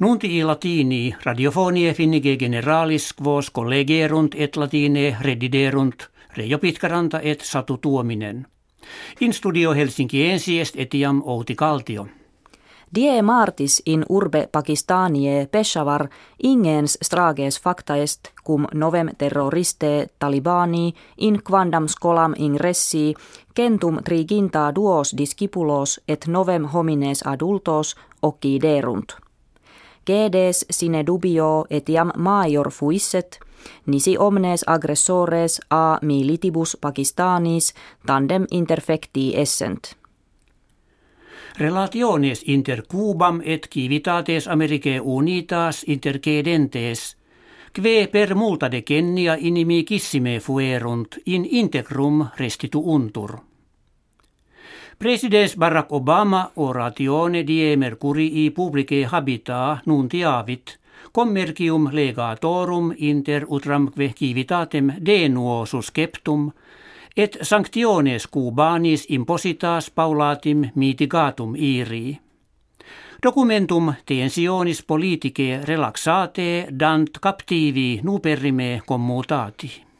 Nunti i latini radiofonie finnige generalis quos collegerunt et latine rediderunt Reijo Pitkaranta et Satu Tuominen. In studio Helsinki ensiest etiam Outi Kaltio. Die martis in urbe Pakistanie Peshawar ingens strages factaest cum novem terroriste talibani in quandam scolam ingressi centum triginta duos discipulos et novem homines adultos occiderunt. Gedes sine dubio etiam major fuisset, nisi omnes aggressores a militibus Pakistanis tandem interfecti essent. Relationes inter Cubam et civitates Americae unitas intercedentes, kve per multa decennia inimicissime fuerunt in integrum restituuntur. Presidents Barack Obama oratione die Mercurii publicae habita nuntiavit, commercium legatorum inter utramque civitatem denuo susceptum, et sanctiones cubanis impositas paulatim mitigatum iri. Documentum tensionis politicae relaxate dant captivi nuperrime commutati.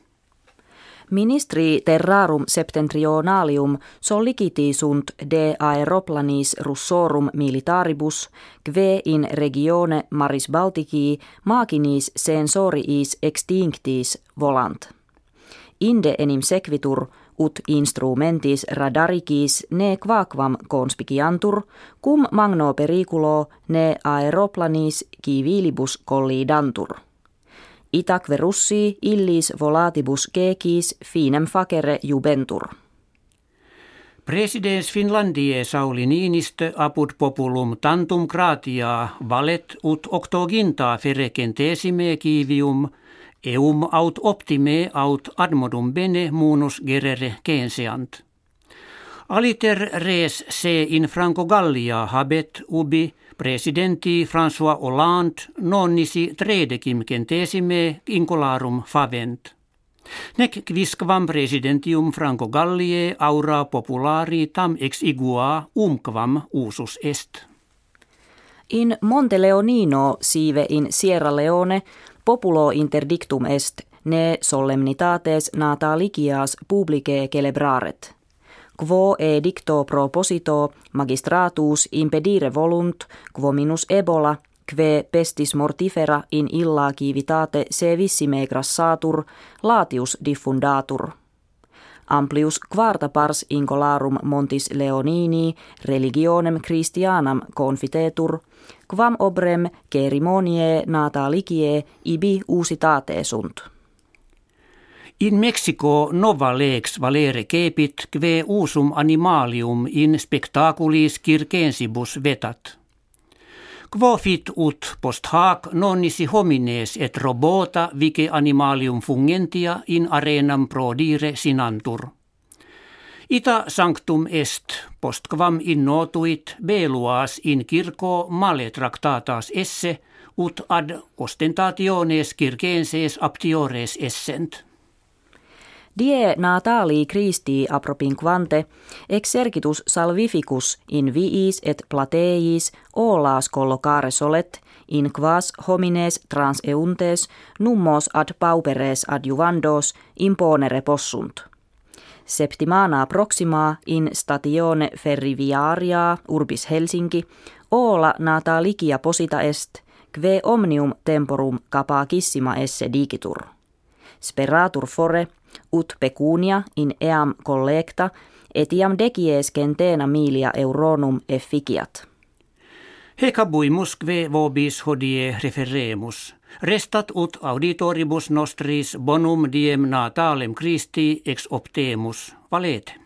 Ministri terrarum septentrionalium sollicitisunt de aeroplanis russorum militaribus, kve in regione maris Baltici makinis sensoriis extinctis volant. Inde enim sequitur ut instrumentis radarikis ne quaquam conspiciantur, cum magno periculo ne aeroplanis civilibus collidantur. Itaque russi illis volatibus gekis finem facere jubentur. Presidens Finlandie Sauli Niinistö apud populum tantum gratia valet ut octoginta ferecentesime kivium eum aut optime aut admodum bene munus gerere kenseant. Aliter res se in Franco Gallia habet ubi presidenti François Hollande nonnisi tredecim centesime incolarum favent. Nec quisquam presidentium Franco Gallie aura populari tam ex igua umquam usus est. In Monte Leonino sive in Sierra Leone populo interdictum est ne solemnitates natalicias publicae celebraret – quo edicto proposito magistratus impedire volunt, quo minus ebola, kve pestis mortifera in illa civitate sevissime grassatur, latius diffundatur. Amplius quarta pars incolarum montis Leonini religionem Christianam confitetur, quam obrem cerimonie natalicie ibi usitate sunt. In Mexico nova lex valere kepit kve usum animalium in spectaculis circensibus vetat. Quo fit ut post hac nonnisi homines et robota vice animalium fungentia in arenam prodire sinantur. Ita sanctum est post quam innotuit beluas in kirko male tractatas esse ut ad ostentationes circenses aptiores essent. Die natali Christi apropinquante, exercitus salvificus in viis et plateis olas collocare solet, in quas homines transeuntes nummos ad pauperes adjuvandos imponere possunt. Septimana proxima in statione ferriviaria urbis Helsinki, oola natalicia posita est, kve omnium temporum capacissima esse digitur. Speratur fore, ut pecunia in eam collecta etiam decies centena milia euronum efficiat. Hecabuimus kve vobis hodie referemus. Restat ut auditoribus nostris bonum diem natalem Christi ex optemus valete.